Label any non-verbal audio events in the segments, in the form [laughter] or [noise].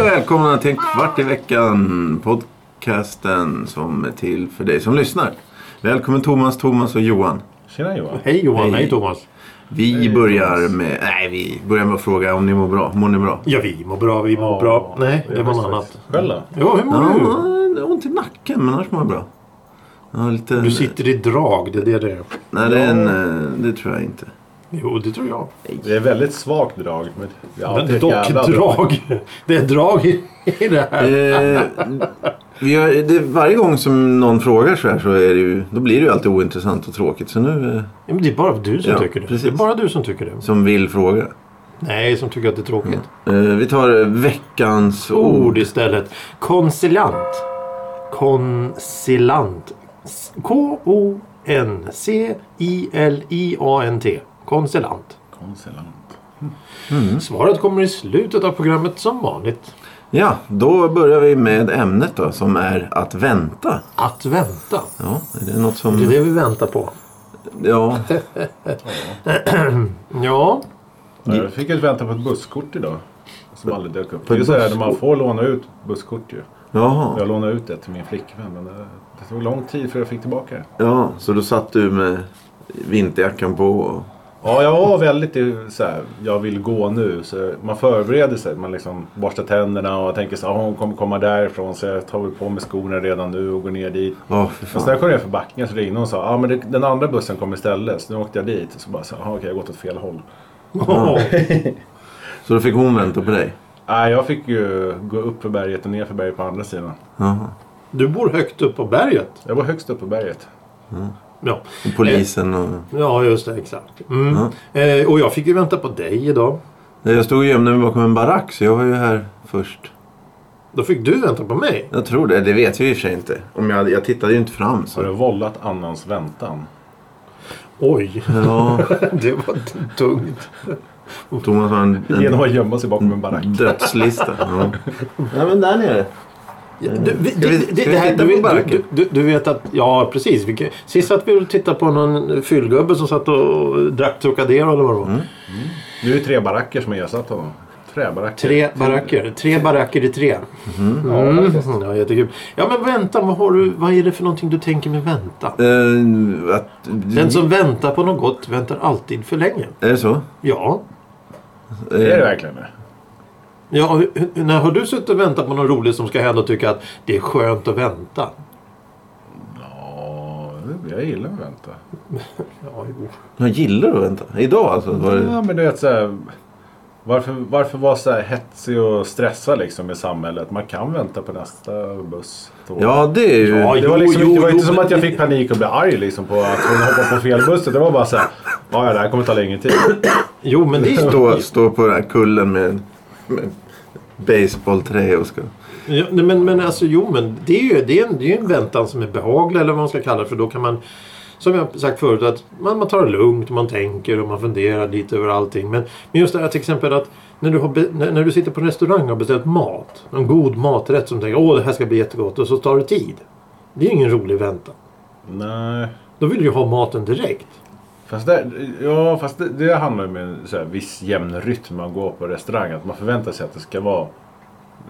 Hej välkomna till en kvart i veckan. Podcasten som är till för dig som lyssnar. Välkommen Thomas, Thomas och Johan. Tjena Johan. Hej Johan, Hej. hej, Thomas. Vi börjar med, nej, vi börjar med att fråga om ni mår bra. Mår ni bra? Ja, vi mår bra, vi mår Ja, bra. Nej, det var något annat. Själv då? Ja, hur mår Ja, du? det har ont i nacken men annars mår jag bra. Ja, lite, Du sitter i drag, det är det det är. Nej, det, är en, eh, det tror jag inte. Jo, det tror jag. Det är väldigt svagt drag. Men det är alltid Men ett dock jävla drag. Det är drag i, i det här. Eh, vi har, det, varje gång som någon frågar så här så är det ju, då blir det ju alltid ointressant och tråkigt. Så nu, eh, Ja, men det är bara du som Ja, tycker det. precis. Det är bara du som tycker det. som vill fråga. Nej, som tycker att det är tråkigt. Eh, vi tar veckans ord. Ord istället. Konsilant. Konsilant. S- K-O-N-C-I-L-I-A-N-T. Konsilant. Konsulant. Svaret kommer i slutet av programmet som vanligt. Ja, då börjar vi med ämnet då som är att vänta. Att vänta. Ja, är det något Det som... är det vi väntar på. Ja, [laughs] Ja, Jag fick ett vänta på ett busskort idag. Som aldrig dök upp. Det är så här man får låna ut busskort ju. jaha. Jag lånade ut det till min flickvän. Men det, det tog lång tid för jag fick tillbaka det. Ja, så då satt du med vinterjackan på och... Ja, jag var väldigt så här, jag vill gå nu. Så man förbereder sig. Man liksom borstar tänderna och tänker så här, "Ah, hon kommer komma därifrån. Så jag tar väl på mig skorna redan nu och går ner dit. Ja, för Men sen fan. jag kom ner för backen så ringde hon och sa ah, men det, den andra bussen kommer istället. Så nu åkte jag dit. Så bara så, ah, okej jag har gått åt fel håll. [laughs] Så då fick hon vänta på dig? Nej, jag fick ju gå upp för berget och ner för berget på andra sidan. Jaha. du bor högt upp på berget. Jag var högst upp på berget. Ja, Och polisen och... ja just det. Exakt. Mm. Eh, och jag fick ju vänta på dig idag. Jag stod och gömde mig bakom en barack så jag var ju här först. Då fick du vänta på mig. Jag tror det. Det vet jag i och för sig inte. Om jag, jag tittade ju inte fram Har du så... vållat annans väntan? Oj, Ja, [laughs] det var tungt. Thomas har en, Genom en att gömma sig bakom en barack. dödslista. Ja. [laughs] Nej men där nere. Du, vi, vi- det, det, här, du, vet- baracken? du, du, du vet att, ja precis. Vi, sist satt vi och tittade på någon fyllgubbe som satt och drack Trocadero eller vad det var. Nu är det tre baracker som har ersatt honom. Träbaracker. Tre baracker. Tre baracker i tre. Mm. Ja, jättekul. Ja men vänta, vad, har du, vad är det för någonting du tänker med vänta? Eh, att, Den som väntar på något gott väntar alltid för länge. Är det så? Ja. Är det verkligen det? Ja när har du suttit och väntat på något roligt som ska hända och tycka att det är skönt att vänta? Ja, jag gillar att vänta. [laughs] Ja, jo. Jag gillar att vänta. Idag alltså? Var det... Ja, men du vet så här, varför, varför vara så här hetsig och stressa liksom i samhället? Man kan vänta på nästa buss. tåg. Ja, det är ju... Ja, Det var, liksom, Jo, det var jo, inte som men- att jag fick panik och blev arg liksom på att hon hoppade på fel buss. Det var bara så här. Ja, det här kommer ta längre tid. jo men det är Stå, stå på den här kullen med baseballträ och ska... Ja, nej, men, men alltså jo men det är ju det är en, det är ju en väntan som är behaglig eller vad man ska kalla det för. Då kan man som jag sagt förut att man, man tar det lugnt och man tänker och man funderar lite över allting. Men, men just det här till exempel att när du, har be, när, när du sitter på en restaurang och har beställt mat. En god maträtt som tänker åh det här ska bli jättegott och så tar det tid. Det är ingen rolig väntan. Nej. Då vill du ju ha maten direkt. Fast det, ja, fast det, det handlar ju med en så här viss jämn rytm man går på restaurang. Att man förväntar sig att det ska vara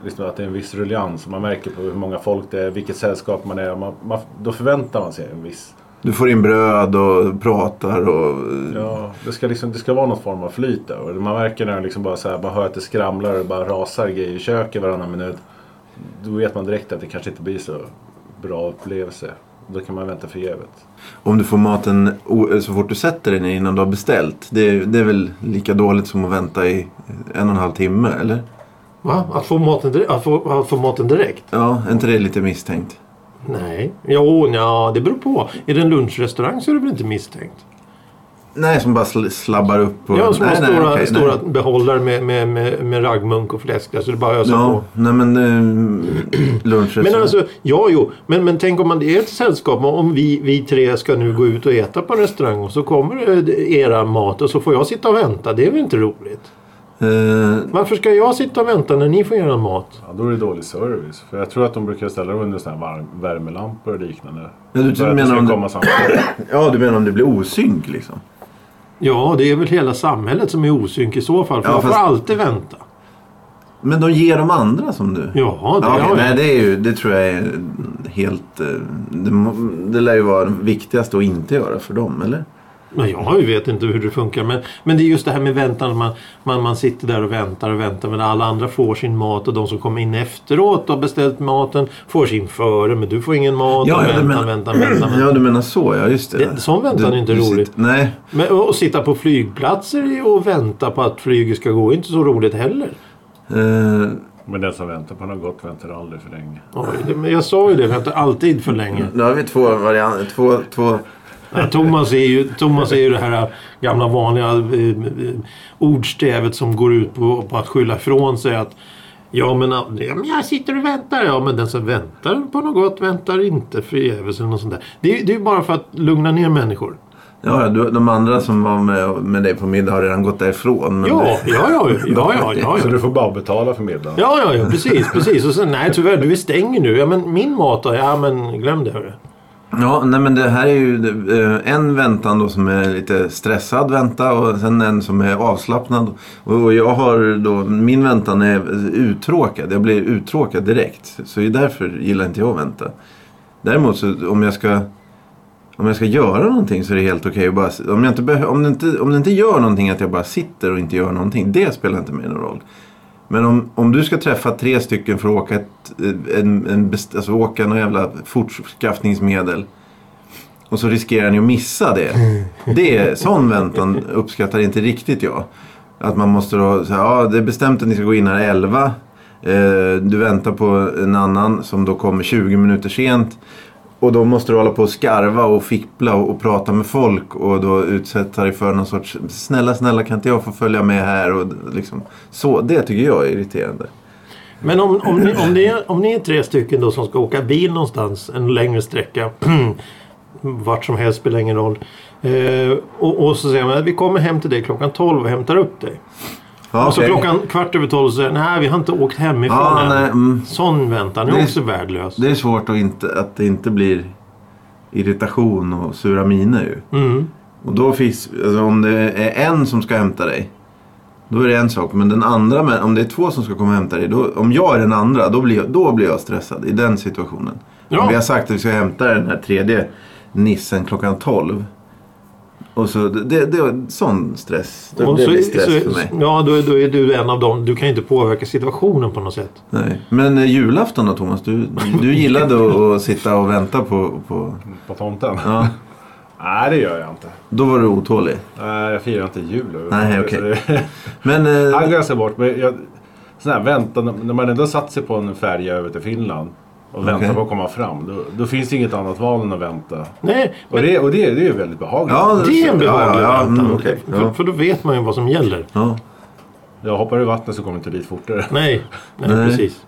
liksom att det är en viss ruljans. Man märker på hur många folk det är, vilket sällskap man är. Man, man, då förväntar man sig en viss... Du får in bröd och pratar och... Ja, det ska, liksom, det ska vara någon form av flyt där. Och man märker när liksom bara så här, man hör att det skramlar och bara rasar grejer i köket varannan minut. Då vet man direkt att det kanske inte blir så bra upplevelse. Då kan man vänta förgäves. Om du får maten o- så fort du sätter dig ner innan du har beställt. Det, det är väl lika dåligt som att vänta i en och en halv timme, eller? Va? Att få maten direkt? Att få, att få maten direkt? Ja, är inte det lite misstänkt? Nej. Jo, ja, det beror på. Är det en lunchrestaurang så är det väl inte misstänkt? Nej, som bara sl- slabbar upp. Och... Ja, som nej, har nej, stora, okej, stora nej. behållare med, med, med, med raggmunk och fläsk. Alltså det bara ösa Ja, på. nej men eh, lunchrestaurang. Men alltså, ja jo. Men, men tänk om man är ett sällskap. Om vi, vi tre ska nu gå ut och äta på en restaurang och så kommer det era mat och så får jag sitta och vänta. Det är väl inte roligt? Eh, Varför ska jag sitta och vänta när ni får göra mat? Ja, då är det dålig service. För jag tror att de brukar ställa dem under såna här varm, värmelampor och liknande. Ja, du det menar om det- [coughs] ja, du menar om det blir osynk liksom? Ja, det är väl hela samhället som är osynk i så fall. För Ja, jag får fast- alltid vänta. Men de ger de andra som du? Ja, det Ja, okej, har nej, jag. det, är ju, det tror jag är helt... eh, Det, det lär ju vara det viktigaste att inte göra för dem, eller? Men jag vet inte hur det funkar. Men, men det är just det här med väntan. Man, man, man sitter där och väntar och väntar. Men alla andra får sin mat. Och de som kommer in efteråt och har beställt maten får sin före. Men du får ingen mat. Ja, och ja, du väntan, menar- väntan, väntan, väntan. Ja, du menar så, ja just det. Det- sån väntan är inte du roligt. sitter- nej, Men att sitta på flygplatser och vänta på att flyget ska gå är inte så roligt heller. eh, Men den som väntar på något gott väntar aldrig för länge. Oj, det, men jag sa ju det, vänta alltid för länge. nu har vi två varianter. Två, två, Ja, Thomas, är ju, Thomas är ju det här gamla vanliga eh, eh, ordstävet som går ut på, på att skylla ifrån sig att Ja men, ja men jag sitter och väntar. Ja men den som väntar på något gott väntar inte förgäves eller något sånt där. Det, är- det är ju bara för att lugna ner människor. ja, du, de andra som var med, med dig på middag har redan gått därifrån. Men Ja, ja, ja, ja, ja, ja, Så du får bara betala för middagen. Ja, ja, ja, precis, precis. Och sen, nej tyvärr, du stänger nu. Ja, men min mat då? Ja, men glöm det hörru. Ja, nej men det här är ju eh, en väntan då som är lite stressad vänta och sen en som är avslappnad. Och jag har då, min väntan är uttråkad. Jag blir uttråkad direkt. Så det är därför gillar inte jag att vänta. Däremot så om jag ska om jag ska göra någonting så är det helt okej att bara... Om, jag inte om, det inte, om det inte gör någonting att jag bara sitter och inte gör någonting. Det spelar inte mig någon roll. Men om, om du ska träffa tre stycken för att åka, ett, en, en, best- alltså åka någon jävla fortskaffningsmedel. Och så riskerar ni att missa det. [laughs] det är, sån väntan uppskattar inte riktigt jag. Att man måste då säga, ja det är bestämt att ni ska gå in här 11. Eh, du väntar på en annan som då kommer 20 minuter sent. Och då måste du hålla på och skarva och fippla och, och prata med folk och då utsätta dig för någon sorts snälla snälla kan inte jag få följa med här och liksom så. Det tycker jag är irriterande. Men om, om, ni, om, ni är, om ni är tre stycken då som ska åka bil någonstans en längre sträcka. [clears throat] vart som helst spelar ingen roll. Eh, och, och så säger man att vi kommer hem till dig klockan 12 och hämtar upp dig. Ja, och så okej. klockan kvart över 12 så nej vi har inte åkt hemifrån Ja, än. nej, mm. Sån väntan är Det är- också värdelös. Det är svårt att, inte, att det inte blir irritation och sura miner ju. Mm. Och då finns, alltså om det är en som ska hämta dig. Då är det en sak. Men den andra, om det är två som ska komma och hämta dig. Då, om jag är den andra, då blir, jag, då blir jag stressad i den situationen. Ja. Om vi har sagt att vi ska hämta den här tredje nissen klockan 12. Och så, det, det är sån stress. Det, Och det så, blir stress så, för mig. Ja, då, är- då är du en av dem. Du kan inte påverka situationen på något sätt. Nej. Men eh, julafton då Thomas? Du, du gillade att, att sitta och vänta på, på... På tomten? Ja, [laughs] Nej, det gör jag inte. då var du otålig. Nej, jag firar inte jul. Nej, okej. Det- [laughs] Men... Han Eh, glömde bort. Men jag, sån här väntan, när man ändå satt sig på en färja över till Finland och väntar Okej. på att komma fram. Då, då finns det inget annat val än att vänta. Nej, Och det, och det, det är ju väldigt behagligt. Ja, det är en behaglig Ja, ja, ja, väntan. mm, för, Ja. för då vet man ju vad som gäller. ja. Jag hoppar i vattnet så kommer inte dit fortare. Nej, nej, Nej. precis.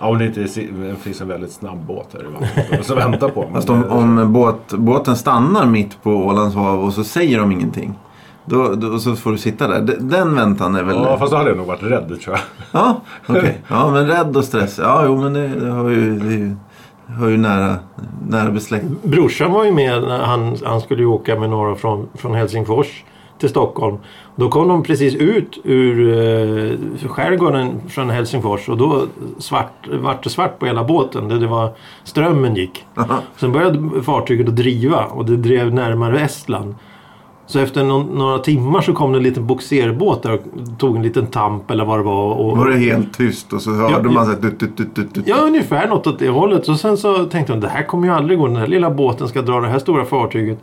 Ja, om det inte är- finns en väldigt snabb båt här i vattnet. Så väntar på. Men Fast om, om båt, båten stannar mitt på Ålands hav och så säger de ingenting. Då, då så får du sitta där. Den väntan är väl... Ja, fast då hade jag nog varit rädd tror jag. Ja, [laughs] okej. Ja, men rädd och stress. Ja, jo, men det, det har ju, det är ju, har ju nära, nära besläkt. Brorsan var ju med när han, han skulle ju åka med några från, från Helsingfors till Stockholm. Då kom de precis ut ur eh, skärgården från Helsingfors och då svart, vart det svart på hela båten. Det, det var, strömmen gick. Sen började fartyget att driva och det drev närmare Estland. Så efter någon, några timmar så kom det en liten boxerbåt där och tog en liten tamp eller vad det var. Och, Var det helt tyst och så hörde Ja, man så här... Dut, dut, dut, dut, dut. Ja, ungefär något åt det hållet. Och sen så tänkte de det här kommer ju aldrig gå. Den här lilla båten ska dra det här stora fartyget.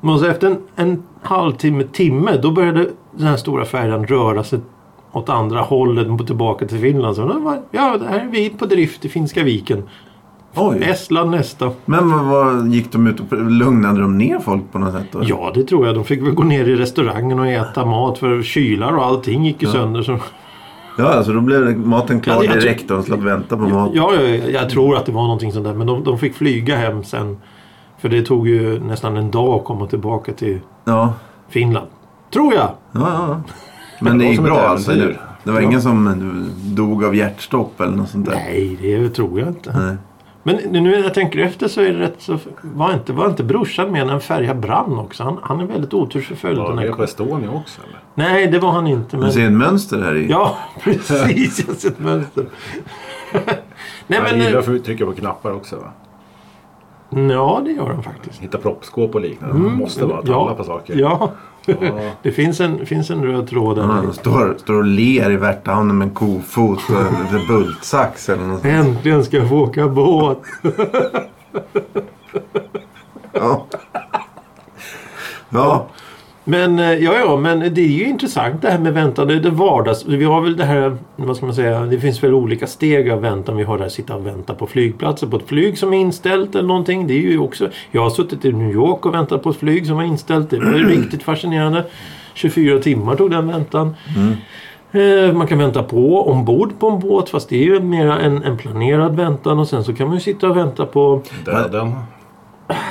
Men så efter en, en halvtimme, timme, då började den här stora färjan röra sig åt andra hållet tillbaka till Finland. Så ja, det här är vi på drift i Finska viken. Oj. Estland nästa. Men vad, gick de ut och lugnade de ner folk på något sätt? Då? Ja, det tror jag. De fick väl gå ner i restaurangen och äta mat för kylar och allting gick ju sönder. Så, Ja, alltså då blev maten klar Ja, direkt och de slapp vänta på mat. ja, jag, jag tror att det var någonting sånt där. Men de, de fick flyga hem sen. För det tog ju nästan en dag att komma tillbaka till Ja, Finland. Tror jag. ja, ja. Men det Det gick bra alltså, eller? Det var Ja. ingen som dog av hjärtstopp eller något sånt där? Nej, det tror jag inte. Nej. Men nu när jag tänker efter så är det rätt så... Var inte, var inte brorsan med när en färja brann också? Han, han är väldigt otursförföljd. Var den här det på Estonia också eller? Nej, det var han inte. Du Men... ser ett mönster här i. Ja, [laughs] precis. Jag ser ett mönster. [laughs] Nej, Han men... gillar att trycka på knappar också va? Ja, det gör han faktiskt. Hitta proppskåp och liknande. Man måste vara tala på saker. Mm. Ja. Ja. Det finns en, finns en röd tråd där. Han står, står och ler i Värtahamnen med en kofot och en bultsax eller något. Äntligen ska jag få åka båt. Ja. Ja. Men eh, ja, ja, men det är ju intressant det här med väntan. Det det vardags. Vi har väl det här, vad ska man säga, det finns väl olika steg av väntan. Vi har det här sitta och vänta på flygplatser på ett flyg som är inställt eller någonting. Det är ju också, jag har suttit i New York och väntat på ett flyg som var inställt. Det var ju [clears throat] riktigt fascinerande. 24 timmar tog den väntan. Eh, Man kan vänta på ombord på en båt fast det är ju mer en, en planerad väntan och sen så kan man ju sitta och vänta på Döden.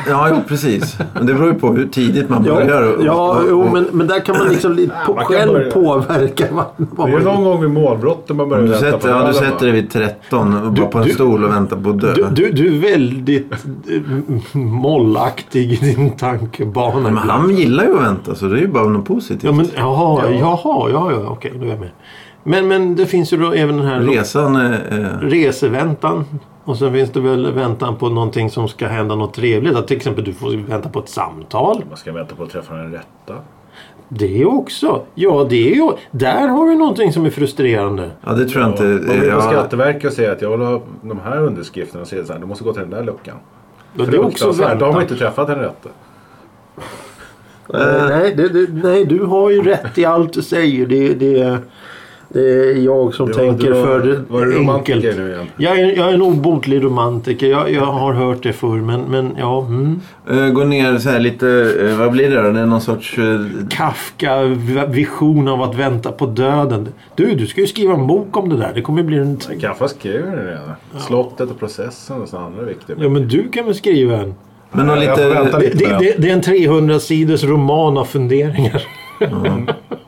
Ja, jo, precis. Men det beror ju på hur tidigt man Ja, börjar. och- ja och- jo, men, men där kan man liksom lite på, man själv börja. påverka vad, vad Det är man någon gång vid målbrottet man börjar Du vänta på sätter, ja, du sätter dig vid 13 och bara på en du- stol och väntar på att dö. Du, du, du är väldigt eh, mollaktig i din tankebana. Men ibland. han gillar ju att vänta så det är ju bara något positivt. Ja, men jaha, Ja. jaha, ja, ja, okej, då är jag med. Men, men det finns ju då även den här Resan är... Eh, reseväntan. Och sen finns det väl väntan på någonting som ska hända något trevligt. Att till exempel du får vänta på ett samtal. Man ska vänta på att träffa den rätta. Det också. Ja, det är ju... Där har vi någonting som är frustrerande. ja, det tror jag inte... Om vi på Ja, Skatteverket och säger att jag vill ha de här underskrifterna och säger så här, du måste gå till den där luckan. Det, För det är också fruktansvärt. Då har man väntan. inte träffat den rätta. Eh, nej, det, det, nej, du har ju rätt i allt du säger. Det, det, det är jag som Du- tänker du var- för var du enkelt. nu igen? Jag är, jag är en obotlig romantiker. Jag, jag har hört det förr. Men, men ja, mm. eh, gå ner så här lite... Eh, vad blir det då? Det är någon sorts... Eh, Kafka v- vision av att vänta på döden. Du, du ska ju skriva en bok om det där. Det kommer bli en... Kaffa skrev det redan. Slottet och processen och sådana andra viktiga. Ja, men du kan väl skriva en? men får vänta lite... Det, lite. det, det är en 300 sidors roman av funderingar. [laughs]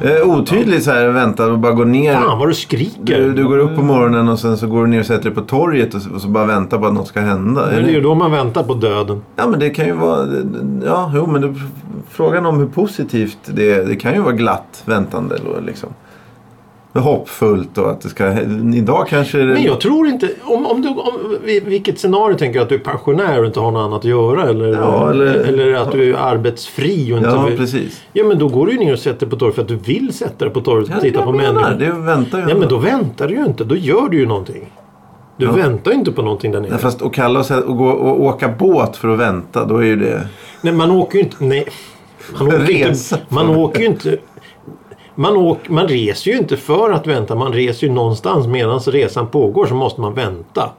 Eh, otydligt så här vänta och bara gå ner. Fan vad du skriker. Du, du går upp på morgonen och sen så går du ner och sätter dig på torget och så, och så bara väntar på att något ska hända. Men det är ju då man väntar på döden. Ja men det kan ju vara... Ja, jo men det, frågan om hur positivt det är. Det kan ju vara glatt väntande liksom. Hoppfullt och att det ska... Idag kanske... Men jag tror inte... Om, om du, om, vi- vilket scenario tänker du? Att du är pensionär och inte har något annat att göra? Eller, Ja, eller- eller att du är arbetsfri och inte Ja, vill... precis. Ja, men då går du ju ner och sätter dig på torget för att du vill sätta dig på torget och Ja, titta det på jag menar. människor. Det väntar ju. Nej, men då väntar du ju inte. Då gör du ju någonting. Du Ja. väntar ju inte på någonting där nere. Nej, fast att kalla och, och, gå, och åka båt för att vänta, då är ju det... Nej, man åker ju inte... Nej. Man åker, inte, [laughs] man åker ju inte... Man, åker, man reser ju inte för att vänta. Man reser ju någonstans medan resan pågår så måste man vänta.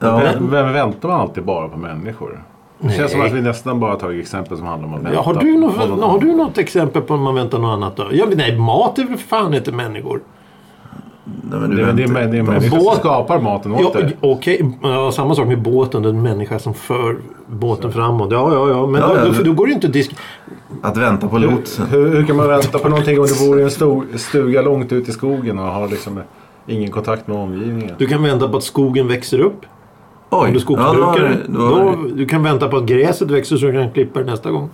Ja, Vem, vem väntar man alltid bara på människor? Det Nej. känns som att vi nästan bara tagit exempel som handlar om att vänta. Ja, har, du något, har du något exempel på när man väntar något annat då? Ja, nej, mat är väl för fan inte människor? Nej, men Det är, det är, det är som skapar maten åt Ja, dig. Okej, ja, samma sak med båten. Den människa som för båten framåt. Ja, ja, ja. Men Ja, då, ja, då, det- då går det inte att disk... Att vänta på lotsen. Hur, hur kan man vänta på någonting om du bor i en stor, stuga långt ut i skogen och har liksom ingen kontakt med omgivningen? Du kan vänta på att skogen växer upp. Oj, Om du är skogsbrukare. Ja, då det- då då, det- du kan vänta på att gräset växer så du kan klippa det nästa gång.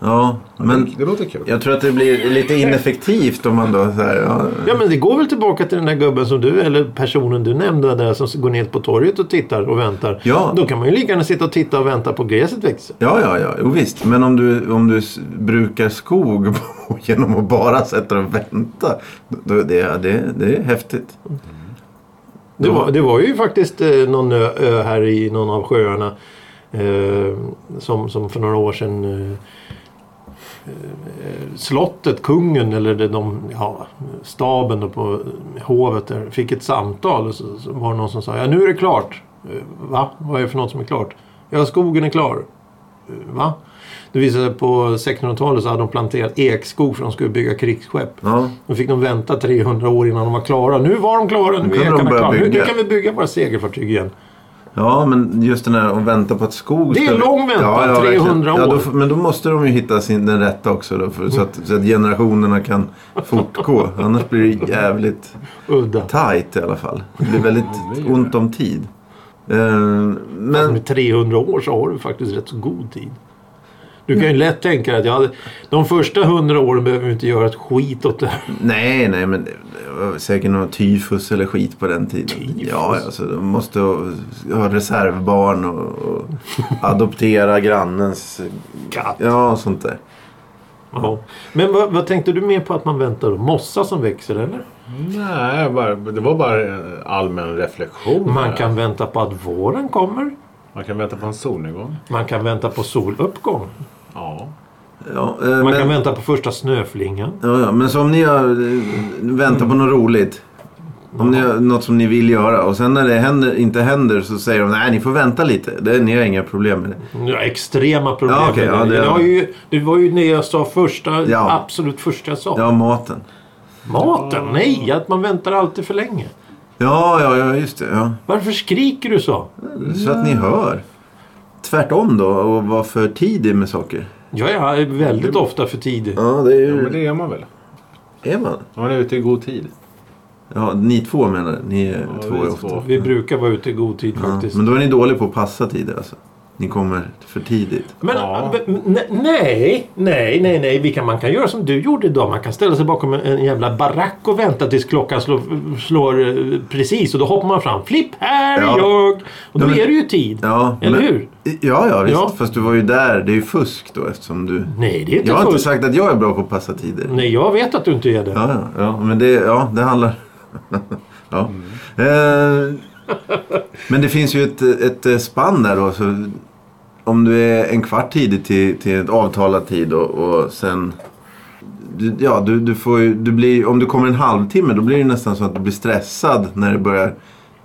Ja, men det låter kul. jag tror att det blir lite ineffektivt om man då så här, ja, Ja men det går väl tillbaka till den där gubben som du eller personen du nämnde där som går ner på torget och tittar och väntar. Ja. Då kan man ju lika gärna sitta och titta och vänta på gräset växa. Ja, ja, ja, jo, visst. Men om du, om du brukar skog [laughs] genom att bara sätta och vänta. Då, det, det, det är häftigt. Det var, det var ju faktiskt eh, någon ö, ö här i någon av sjöarna eh, som, som för några år sedan eh, slottet, kungen eller de, ja, staben på hovet där fick ett samtal och så, så var det någon som sa ja nu är det klart. Eh, Va? Vad är det för något som är klart? Ja skogen är klar. Eh, Va? Det visade sig på 1600-talet så hade de planterat ekskog för de skulle bygga krigsskepp. Ja, Då fick de vänta 300 år innan de var klara. Nu var de klara. Nu Nu är ekarna klara. Nu, kan vi bygga våra segelfartyg igen. Ja, men just den här att vänta på att skog Det är ska- lång väntan. 300 Ja, då, år. f- men då måste de ju hitta sin, den rätta också då, för, så, att, så att generationerna kan fortgå. Annars blir det jävligt Udda. tight i alla fall. Det blir väldigt gör ont om tid. Eh, Men men med 300 år så har du faktiskt rätt så god tid. Du kan ju lätt tänka att jag hade, de första 100 åren behöver vi inte göra ett skit åt det nej, nej, men det var säkert någon tyfus eller skit på den tiden. Tyfus? Ja, alltså, de måste ha, ha reservbarn och, och adoptera grannens... Katt. Ja, sånt där. Ja. Men vad, vad tänkte du mer på att man väntar då? Mossa som växer eller? Nej, bara, det var bara en allmän reflektion. Man här. kan vänta på att våren kommer. Man kan vänta på en solnedgång. Man kan vänta på soluppgång. Ja. Ja, eh, Man men, kan vänta på första snöflingan. ja, ja, men som ni har eh, väntat på något roligt. Om ni har något som ni vill göra och sen när det händer, inte händer så säger de nej ni får vänta lite. Det, ni har inga problem med det. Ja, extrema problem. Ja, okej, med ja, det. det- Det, var ju, det var ju det jag sa första, Ja. absolut första jag sa. Ja, maten. Maten? Nej, att man väntar alltid för länge. Ja, ja, ja just det. Ja. Varför skriker du så? Så att ni hör. Tvärtom då och vara för tidig med saker. Ja, jag är väldigt ofta för tidig. Ja, det är ja, men ju... det är man väl? Är man? Man är ute i god tid. Ja, ni två menar? Ni är Ja, två vi är är ofta. två. Vi brukar vara ute i god tid Ja, faktiskt. men då är ni dåliga på att passa tider alltså. Ni kommer för tidigt. Men Ja. nej, nej, nej, nej. Vi kan, man kan göra som du gjorde idag. Man kan ställa sig bakom en, en jävla barack och vänta tills klockan slår, slår eh, precis. Och då hoppar man fram. Flipp, här är Ja. jag! Och då Ja, men- är det ju tid. Ja, Eller men- hur? Ja, ja visst. Ja. Fast du var ju där. Det är ju fusk då eftersom du... Nej, det är inte Jag har inte fusk. sagt att jag är bra på att passa tider. Nej, jag vet att du inte är det. Ja, ja, ja, men det, ja, det handlar... [laughs] ja. Eh, men det finns ju ett, ett spann där då. Så om du är en kvart tidigt till, till ett avtalad tid och, och sen... Du, ja, du, du får ju, du blir, om du kommer en halvtimme då blir det nästan så att du blir stressad när det börjar...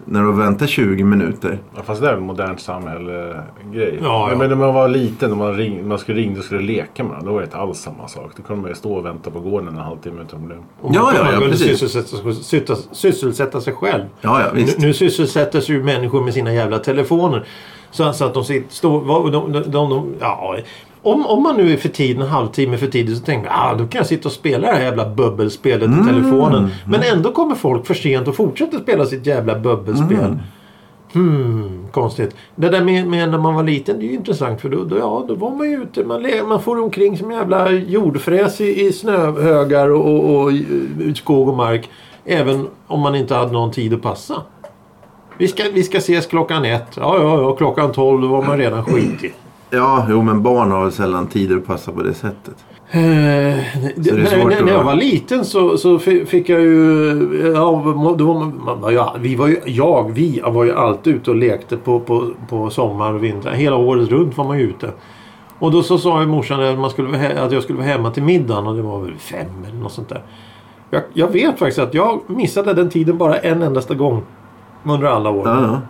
När du väntar 20 minuter. Ja, fast det är väl en modernt samhälle-grej. Ja, ja. Men när man var liten och man, ring, man skulle ringa och skulle leka med. Då var det inte alls samma sak. Då kunde man ju stå och vänta på gården en halvtimme utan problem. Ja, man, ja, man ja, kunde precis. sysselsätta, sysselsätta, sysselsätta sig själv. Ja, ja, visst. Nu, nu sysselsätts ju människor med sina jävla telefoner. Så, så att de sitter... Vad- de, de, de, ja, om, om man nu är för tidigt, en halvtimme för tidigt, så tänker man ah, då kan jag sitta och spela det här jävla bubbelspelet Mm. i telefonen. Men ändå kommer folk för sent och fortsätter spela sitt jävla bubbelspel. Mm. Hmm, konstigt. Det där med, med när man var liten, det är ju intressant för då, då, ja, då var man ju ute. Man, man får omkring som jävla jordfräs i, i snöhögar och, och, och skog och mark. Även om man inte hade någon tid att passa. Vi ska, vi ska ses klockan ett. Ja, ja, ja. Klockan tolv då var man redan skitig. Ja, jo men barn har väl sällan tider att passa på det sättet. Eh, är när, när, när jag var liten så, så fi- fick jag ju... Ja, då ju- vi var ju, jag, vi var ju alltid ute och lekte på, på, på sommar och vinter. Hela året runt var man ju ute. Och då så sa ju morsan att, man skulle, att jag skulle vara hemma till middagen och det var väl fem eller något sånt där. Jag, jag vet faktiskt att jag missade den tiden bara en endaste gång. Under alla år. Ja,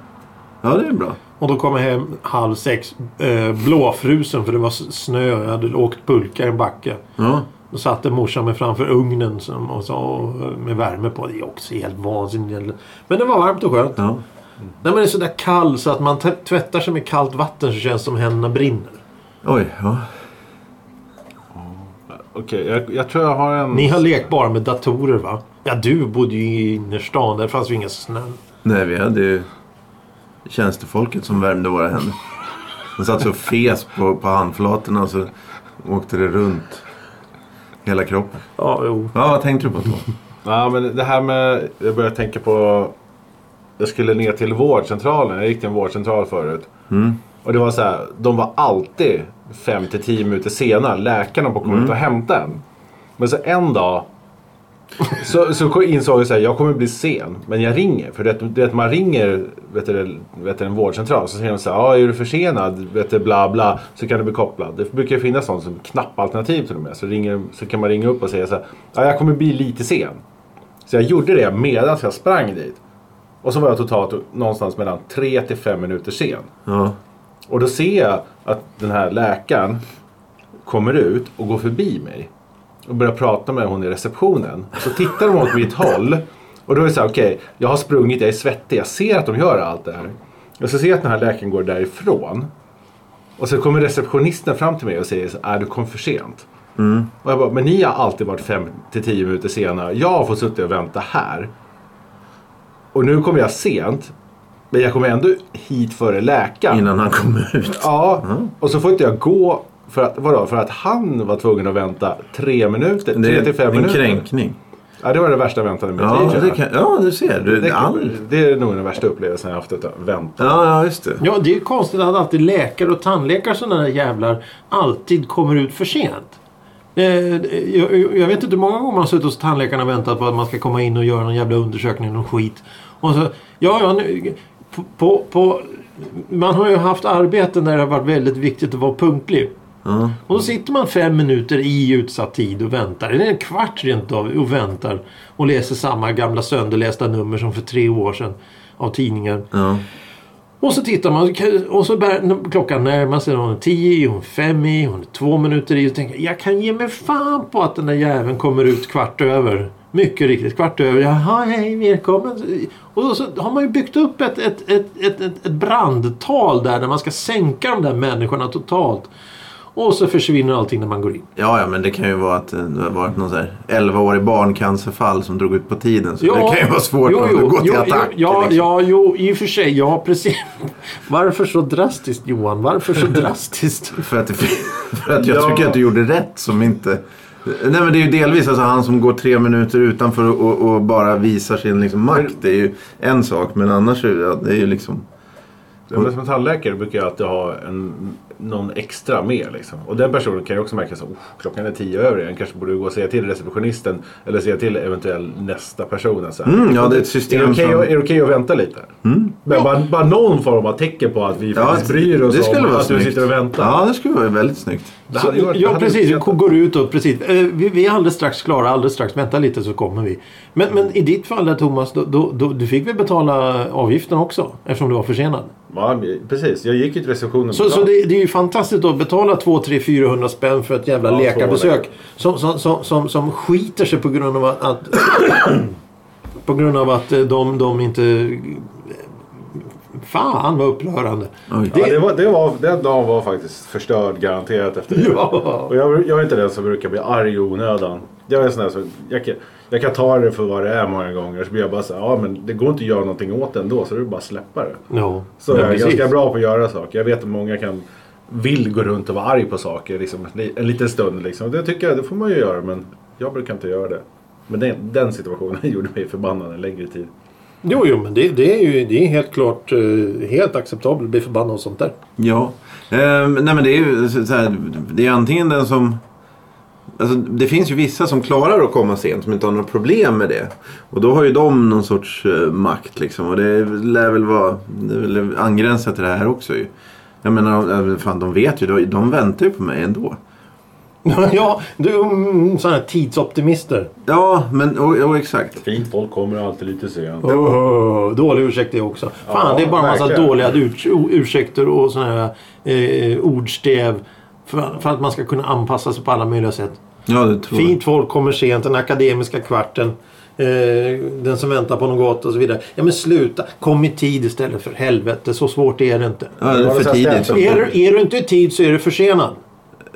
ja. Det är bra. Och då kom jag hem halv sex eh, blåfrusen för det var snö. Jag hade åkt pulka i en backe. Ja. Då satte morsan mig framför ugnen som, och så, och, med värme på. Det är också helt vansinnigt. Men det var varmt och skönt. ja. När man är sådär kall så att man tvättar sig med kallt vatten så känns det som händerna brinner. Oj, ja. Okej, jag, jag tror jag har en... Ni har lekt bara med datorer va? Ja, du bodde ju i innerstan. Där fanns ju ingen snö. Nej, vi hade ju tjänstefolket som värmde våra händer. De satt så och fes på, på handflatorna och så åkte det runt hela kroppen. Ja, jo. Ja, vad tänkte du på då? Ja, men det här med... Jag började tänka på... Jag skulle ner till vårdcentralen. Jag gick till en vårdcentral förut. Mm. Och det var så här, de var alltid 5 till 10 minuter sena. Läkarna på kom ut och hämtade en. Men så en dag så, så insåg jag att jag kommer bli sen. Men jag ringer. För det, det att man ringer vet du, vet du, en vårdcentral. Så säger de så här, ah, är du försenad? Vet du, bla bla. Så kan du bli kopplad. Det brukar finnas sånt som knappalternativ till och med. Så, ringer, så kan man ringa upp och säga så här, ah, jag kommer bli lite sen. Så jag gjorde det medan jag sprang dit. Och så var jag totalt någonstans mellan 3 till 5 minuter sen. Ja. Och då ser jag att den här läkaren kommer ut och går förbi mig. Och börjar prata med hon i receptionen. Så tittar de åt mitt håll. Och då är det så här, okej, jag har sprungit, jag är svettig, jag ser att de gör allt det här. Och så ser jag att den här läkaren går därifrån. Och så kommer receptionisten fram till mig och säger så är du kom för sent. Och jag bara, men ni har alltid varit 5 till 10 minuter senare. Jag har fått sitta och vänta här. Och nu kommer jag sent. Men jag kommer ändå hit före läkaren. Innan han kommer ut. Ja, och så får inte jag gå för att, vadå, för att han var tvungen att vänta tre minuter. Det tre är till fem en minuter. kränkning. Ja, det var det värsta jag väntade mig. Ja, det kan, ja, du ser. Du, det, all... det är nog den värsta upplevelsen jag haft. Att vänta. Ja, ja, just det. Ja, det är konstigt att alltid läkare och tandläkare sådana där jävlar alltid kommer ut för sent. Eh, jag, vet inte hur många gånger man har suttit hos tandläkaren och väntat på att man ska komma in och göra någon jävla undersökning, någon skit. Och så, ja, ja, nu, på, på, på, man har ju haft arbeten där det har varit väldigt viktigt att vara punktlig. Ja. Och då sitter man fem minuter i utsatt tid och väntar. Eller en kvart rent av och väntar. Och läser samma gamla sönderlästa nummer som för tre år sedan av tidningar. Ja. Och så tittar man och så bär klockan närmar sig. Hon är tio hon är fem i, hon är två minuter i. Och tänker jag kan ge mig fan på att den där jäveln kommer ut kvart över. Mycket riktigt, kvart över. Jaha, hej, välkommen. Och så har man ju byggt upp ett, ett, ett, ett, ett, ett brandtal där, där man ska sänka de där människorna totalt. Och så försvinner allting när man går in. Ja, ja, men det kan ju vara att det har varit någon så här 11-årig barncancerfall som drog ut på tiden. Så det kan ju vara svårt jo, att jo, gå till jo, attack. Ja, liksom. ja, jo, i och för sig. Ja, precis. [laughs] Varför så drastiskt Johan? Varför så drastiskt? [laughs] För att, det, [laughs] för att jag Ja. tycker att du gjorde rätt som inte... Nej men det är ju delvis alltså han som går tre minuter utanför och, och bara visar sin liksom makt. Det är ju en sak. Men annars är det, ja, det är ju liksom... Ja, men som tandläkare brukar jag alltid ha en, någon extra med. Liksom. Och den personen kan ju också märka att klockan är tio över. Jag kanske borde gå och säga till receptionisten eller säga till eventuell nästa person. Alltså. Mm, ja, det är ett system är det okej som- är det okej att vänta lite? Men bara, bara någon form av tecken på att vi faktiskt bryr oss om att du snyggt. sitter och väntar. Ja, det skulle vara väldigt snyggt. Så, varit- ja, precis. Uppskattat. går ut och precis. Eh, Vi, vi är alldeles strax klara. Alldeles strax. Vänta lite så kommer vi. Men, men i ditt fall där Thomas, då, då, då, du fick väl betala avgiften också? Eftersom du var försenad. Ja, precis. Jag gick ju till receptionen. Så, så det, det är ju fantastiskt att betala 2, 3, 400 spänn för ett jävla Ja, läkarbesök. Som, som, som, som, som skiter sig på grund av att... att på grund av att eh, de, de inte... Fan vad upprörande. Oj. Ja, det var, det var, den dagen var faktiskt förstörd garanterat efter det. Ja. Och jag, jag är inte den som brukar bli arg i onödan. Jag är sån där som, jag, kan, jag kan ta det för vad det är många gånger. Så blir jag bara så här, ja men det går inte att göra någonting åt det ändå så det är bara att släppa det. Ja. Så Ja, jag är ganska bra på att göra saker. Jag vet att många kan vill gå runt och vara arg på saker liksom, en liten stund. Liksom. Det tycker jag, det får man ju göra men jag brukar inte göra det. Men den, den situationen [laughs] gjorde mig förbannad en längre tid. Jo, jo, men det, det är ju det är helt klart eh, helt acceptabelt att bli förbannad och sånt där. Ja. Ehm, nej men det är ju alltså, så här, Det är antingen den som... Alltså, det finns ju vissa som klarar att komma sent som inte har några problem med det. Och då har ju de någon sorts eh, makt liksom. Och det lär väl vara det angränsa till det här också ju. Jag menar, eh, fan de vet ju. De, de väntar ju på mig ändå. [laughs] ja, du mm, sådana här tidsoptimister. Ja, men och, och exakt. Fint folk kommer alltid lite sent. Oh, dålig ursäkt det också. Fan, Ja, det är bara en massa verkligen. dåliga ur, ursäkter och sådana här eh, ordstäv. För, för att man ska kunna anpassa sig på alla möjliga sätt. Ja, det tror Fint folk kommer sent, den akademiska kvarten. Eh, den som väntar på något gott och så vidare. Ja men sluta, kom i tid istället för helvete. Så svårt är det inte. jag. Ja, det är för tidigt. Är du, är du inte i tid så är du försenad.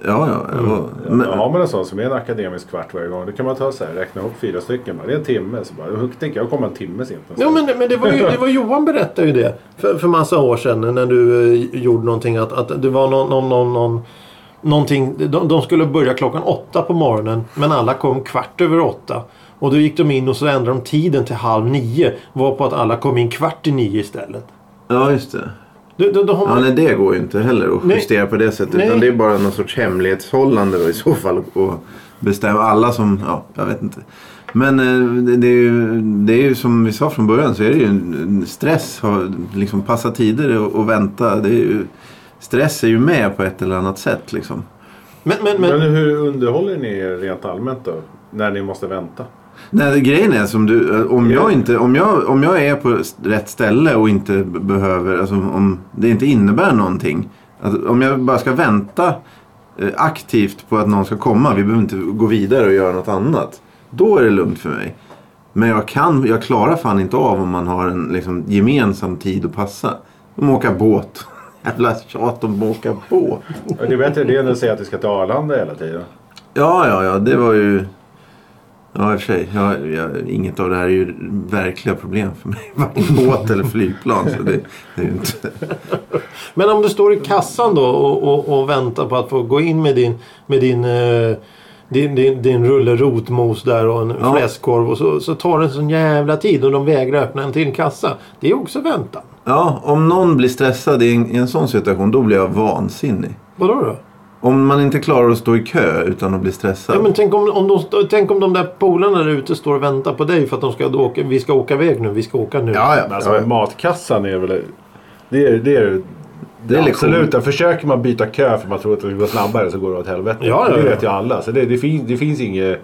Ja, ja. ja. Men, Men, har man en sån som är en akademisk kvart varje gång då kan man ta så här, räkna ihop fyra stycken. bara. Det är en timme. Så bara, då tänker jag komma en timme sent. Ja men, men det, var ju, det var Johan berättade ju det för, för massa år sedan när du eh, gjorde någonting att, att det var någon, någon, någon, någon någonting, de, de skulle börja klockan åtta på morgonen men alla kom kvart över åtta. Och då gick de in och så ändrade de tiden till halv nio. Var på att alla kom in kvart i nio istället. ja, just det. Då, då, då har Ja, man, nej, det går ju inte heller att Nej. justera på det sättet. Nej. Utan det är bara någon sorts hemlighetshållande då i så fall. Och bestämma alla som, ja, jag vet inte. Men eh, det, är ju, det är ju som vi sa från början så är det ju stress. Liksom passa tider och, och vänta. Det är ju, stress är ju med på ett eller annat sätt liksom. men, men, Men men, hur underhåller ni er rent allmänt då? När ni måste vänta? Nej, grejen är som du, eh, om jag, inte, om, jag, om jag är på rätt ställe och inte behöver, alltså om det inte innebär någonting. Alltså, om jag bara ska vänta eh, aktivt på att någon ska komma, vi behöver inte gå vidare och göra något annat. Då är det lugnt för mig. Men jag, kan, jag klarar fan inte av om man har en liksom, gemensam tid att passa. Om åka båt. [laughs] Jävla tjat om att åka båt. Det är bättre det än att säga att du ska till Arlanda hela tiden. Ja, ja, ja. Det var ju... Ja, i och för sig. Ja, ja, inget av det här är ju verkliga problem för mig. [laughs] Varken båt eller flygplan. Så det, det är inte... Men om du står i kassan då och, och, och väntar på att få gå in med din, med din, eh, din, din, din rulle rotmos där och en Ja. fläskkorv och så, så tar det en sån jävla tid och de vägrar öppna en till kassa. Det är också väntan. Ja, om någon blir stressad i en, i en sån situation, då blir jag vansinnig. Vadå då? Om man inte klarar att stå i kö utan att bli stressad. Ja, men tänk, om, om de, tänk om de där polarna där ute står och väntar på dig för att de ska åka, vi ska åka iväg nu, vi ska åka nu. ja, ja. Alltså ja, ja. matkassan är väl... Det är det. Är, Det är lektion. absolut. Där Försöker man byta kö för man tror att det går snabbare så går det åt helvete. Ja, ja, det ja. vet ju alla. Så det, det, finns, det finns inget...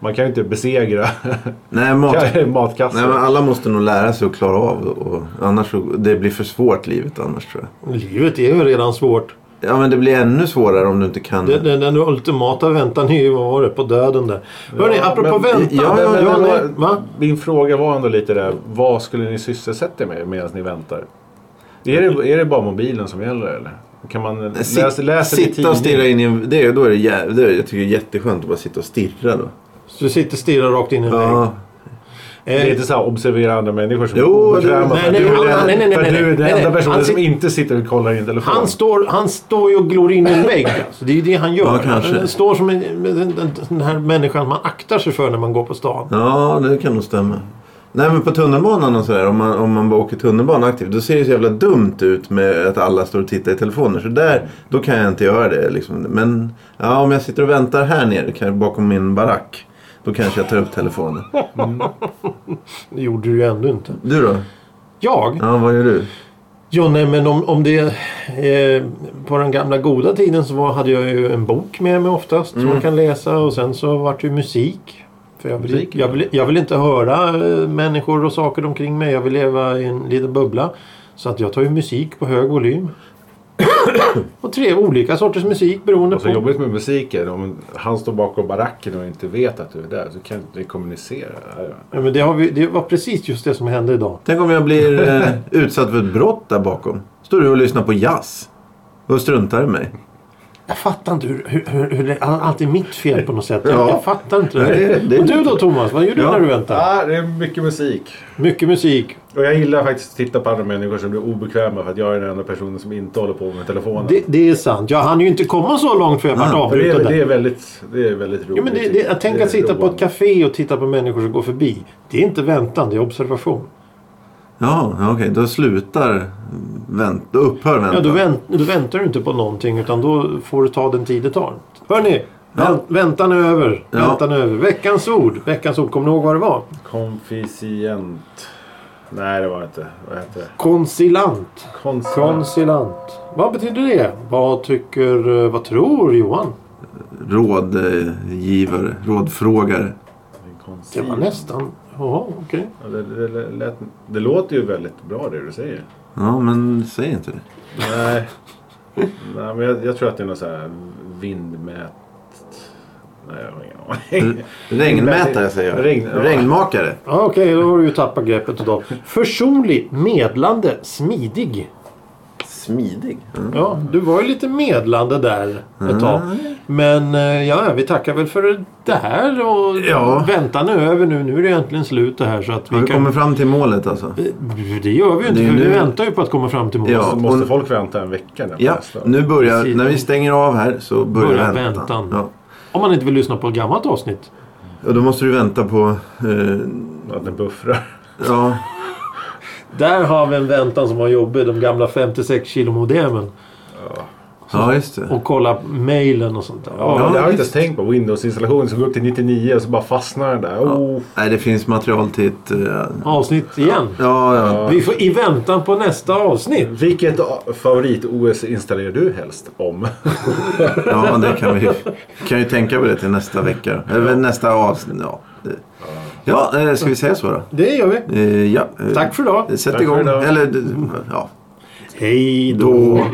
Man kan ju inte besegra [laughs] Nej, mat... [laughs] matkassan. Nej, men alla måste nog lära sig att klara av det. Och annars så, det blir för svårt livet annars tror jag. Livet är ju redan svårt. Ja men det blir ännu svårare om du inte kan. Den, den, den ultimata väntan är ju, vad var det, på döden där. Apropå men- väntan. ja, nej, vad- va? Min fråga var ändå lite där. Vad skulle ni sysselsätta er med medan ni väntar? Är det, är det bara mobilen som gäller eller? Kan man läsa, läsa sitta och stirra in i en... Det, då är det, jä... det är, jag tycker det är jätteskönt att bara sitta och stirra då. Så du sitter och stirrar rakt in i en vägg. Ja. Det är Eh, inte så här observera andra människor som Jo, är obekväma. nej, för nej, du är han- den- nej, nej, nej, för nej, du är den enda personen Han som sit- inte sitter och kollar i en telefon. han, står, han står ju och glor in i en vägg. Alltså. Det är ju det han gör. Ja, kanske. Han står som en, den, här människan man aktar sig för när man går på stan. ja, det kan nog stämma. Nej men på tunnelbanan och sådär. Om man, om man bara åker tunnelbana aktivt. Då ser det så jävla dumt ut med att alla står och tittar i telefoner. Så där, då kan jag inte göra det. Liksom. Men ja, om jag sitter och väntar här nere kan jag, bakom min barack. Då kanske jag tar upp telefonen. Det gjorde du ju ändå inte. Du då? Jag? Ja, vad gör du? Ja, nej, men om, om det... Eh, på den gamla goda tiden så var, hade jag ju en bok med mig oftast som man kan läsa och sen så vart det ju musik. För jag vill, Musik, jag, vill, jag vill inte höra eh, människor och saker omkring mig. Jag vill leva i en liten bubbla. Så att jag tar ju musik på hög volym. [coughs] och tre olika sorters musik beroende Och så på... jobbigt med musiken. Om han står bakom baracken och inte vet att du är där så kan inte ni kommunicera. Ja, men det, har vi, det var precis just det som hände idag. Tänk om jag blir [laughs] eh, utsatt för ett brott där bakom. Står du och lyssnar på jazz. Och struntar i mig. Jag fattar inte hur, hur, hur, hur det är alltid mitt fel på något sätt. Ja. Jag, jag fattar inte det. Nej, det- det- Och du då Thomas, vad gör du Ja. när du väntar? Ja, det är mycket musik. Mycket musik. Och jag gillar faktiskt att titta på andra människor som blir obekväma för att jag är den enda personen som inte håller på med telefonen. Det, det är sant. Jag hann ju inte komma så långt för jag vart det, avbruten är, det, där. är väldigt, det är väldigt roligt. Jo, men det, det, jag tänker att sitta på ett café och titta på människor som går förbi. Det är inte väntan, det är observation. Ja, okej. Då slutar vänt, Då upphör väntan. Ja, då, vänt, då väntar du inte på någonting utan då får du ta den tid det tar. Hörni, Ja. vänt, väntan är över. Ja. Väntan är över. Veckans ord. Veckans ord, kommer ni ihåg vad det var? Konficient. Nej, det var inte. Vad heter det? Konsilant. Konstant. Konsilant. Vad betyder det? Vad tycker, vad tror Johan? Rådgivare, rådfrågare. Det var nästan... Jaha, okej. Ja, det, det, det, lät, det låter ju väldigt bra det du säger. Ja, men säg inte det. Nej. Nej, men jag, jag tror att det är något så här vindmät... Nej, jag har ingen aning. Regnmätare säger jag. Regn- ja. Regnmakare. Ja, okej, då har du ju tappat greppet totalt. Försonlig, medlande, smidig. Smidig. Mm. Ja, du var ju lite medlande där ett tag. Men eh, ja, vi tackar väl för det här och Ja. väntan är över nu. Nu är det äntligen slut det här så att Har vi vi kan... kommit fram till målet alltså? Det gör vi ju inte för vi nu- väntar ju på att komma fram till målet. Ja. Så måste och- folk vänta en vecka Ja, nu börjar, Precis. när vi stänger av här så börjar, Börjar väntan. väntan. Ja. Om man inte vill lyssna på ett gammalt avsnitt. Och då måste du vänta på... Eh, Att den buffrar. ja, [laughs] Där har vi en väntan som var jobbig. De gamla 56 kilo modemen. ja, just det. Och kolla mailen och sånt där. Ja, Ja, det har jag inte ens tänkt på. Windows-installationen som går upp till 99 och så bara fastnar den där. Oh. Nej, det finns material till ett... eh, Avsnitt igen. ja, ja. Vi får i väntan på nästa avsnitt. Vilket favorit-OS installerar du helst om? ja, det kan vi kan ju tänka på det till nästa vecka. Eller nästa avsnitt. Ja, ja eh, ska vi säga så då? Det gör vi. Eh, ja. eh, Tack för idag. Sätt Tack igång. idag. Eller, ja. Hej då. Då.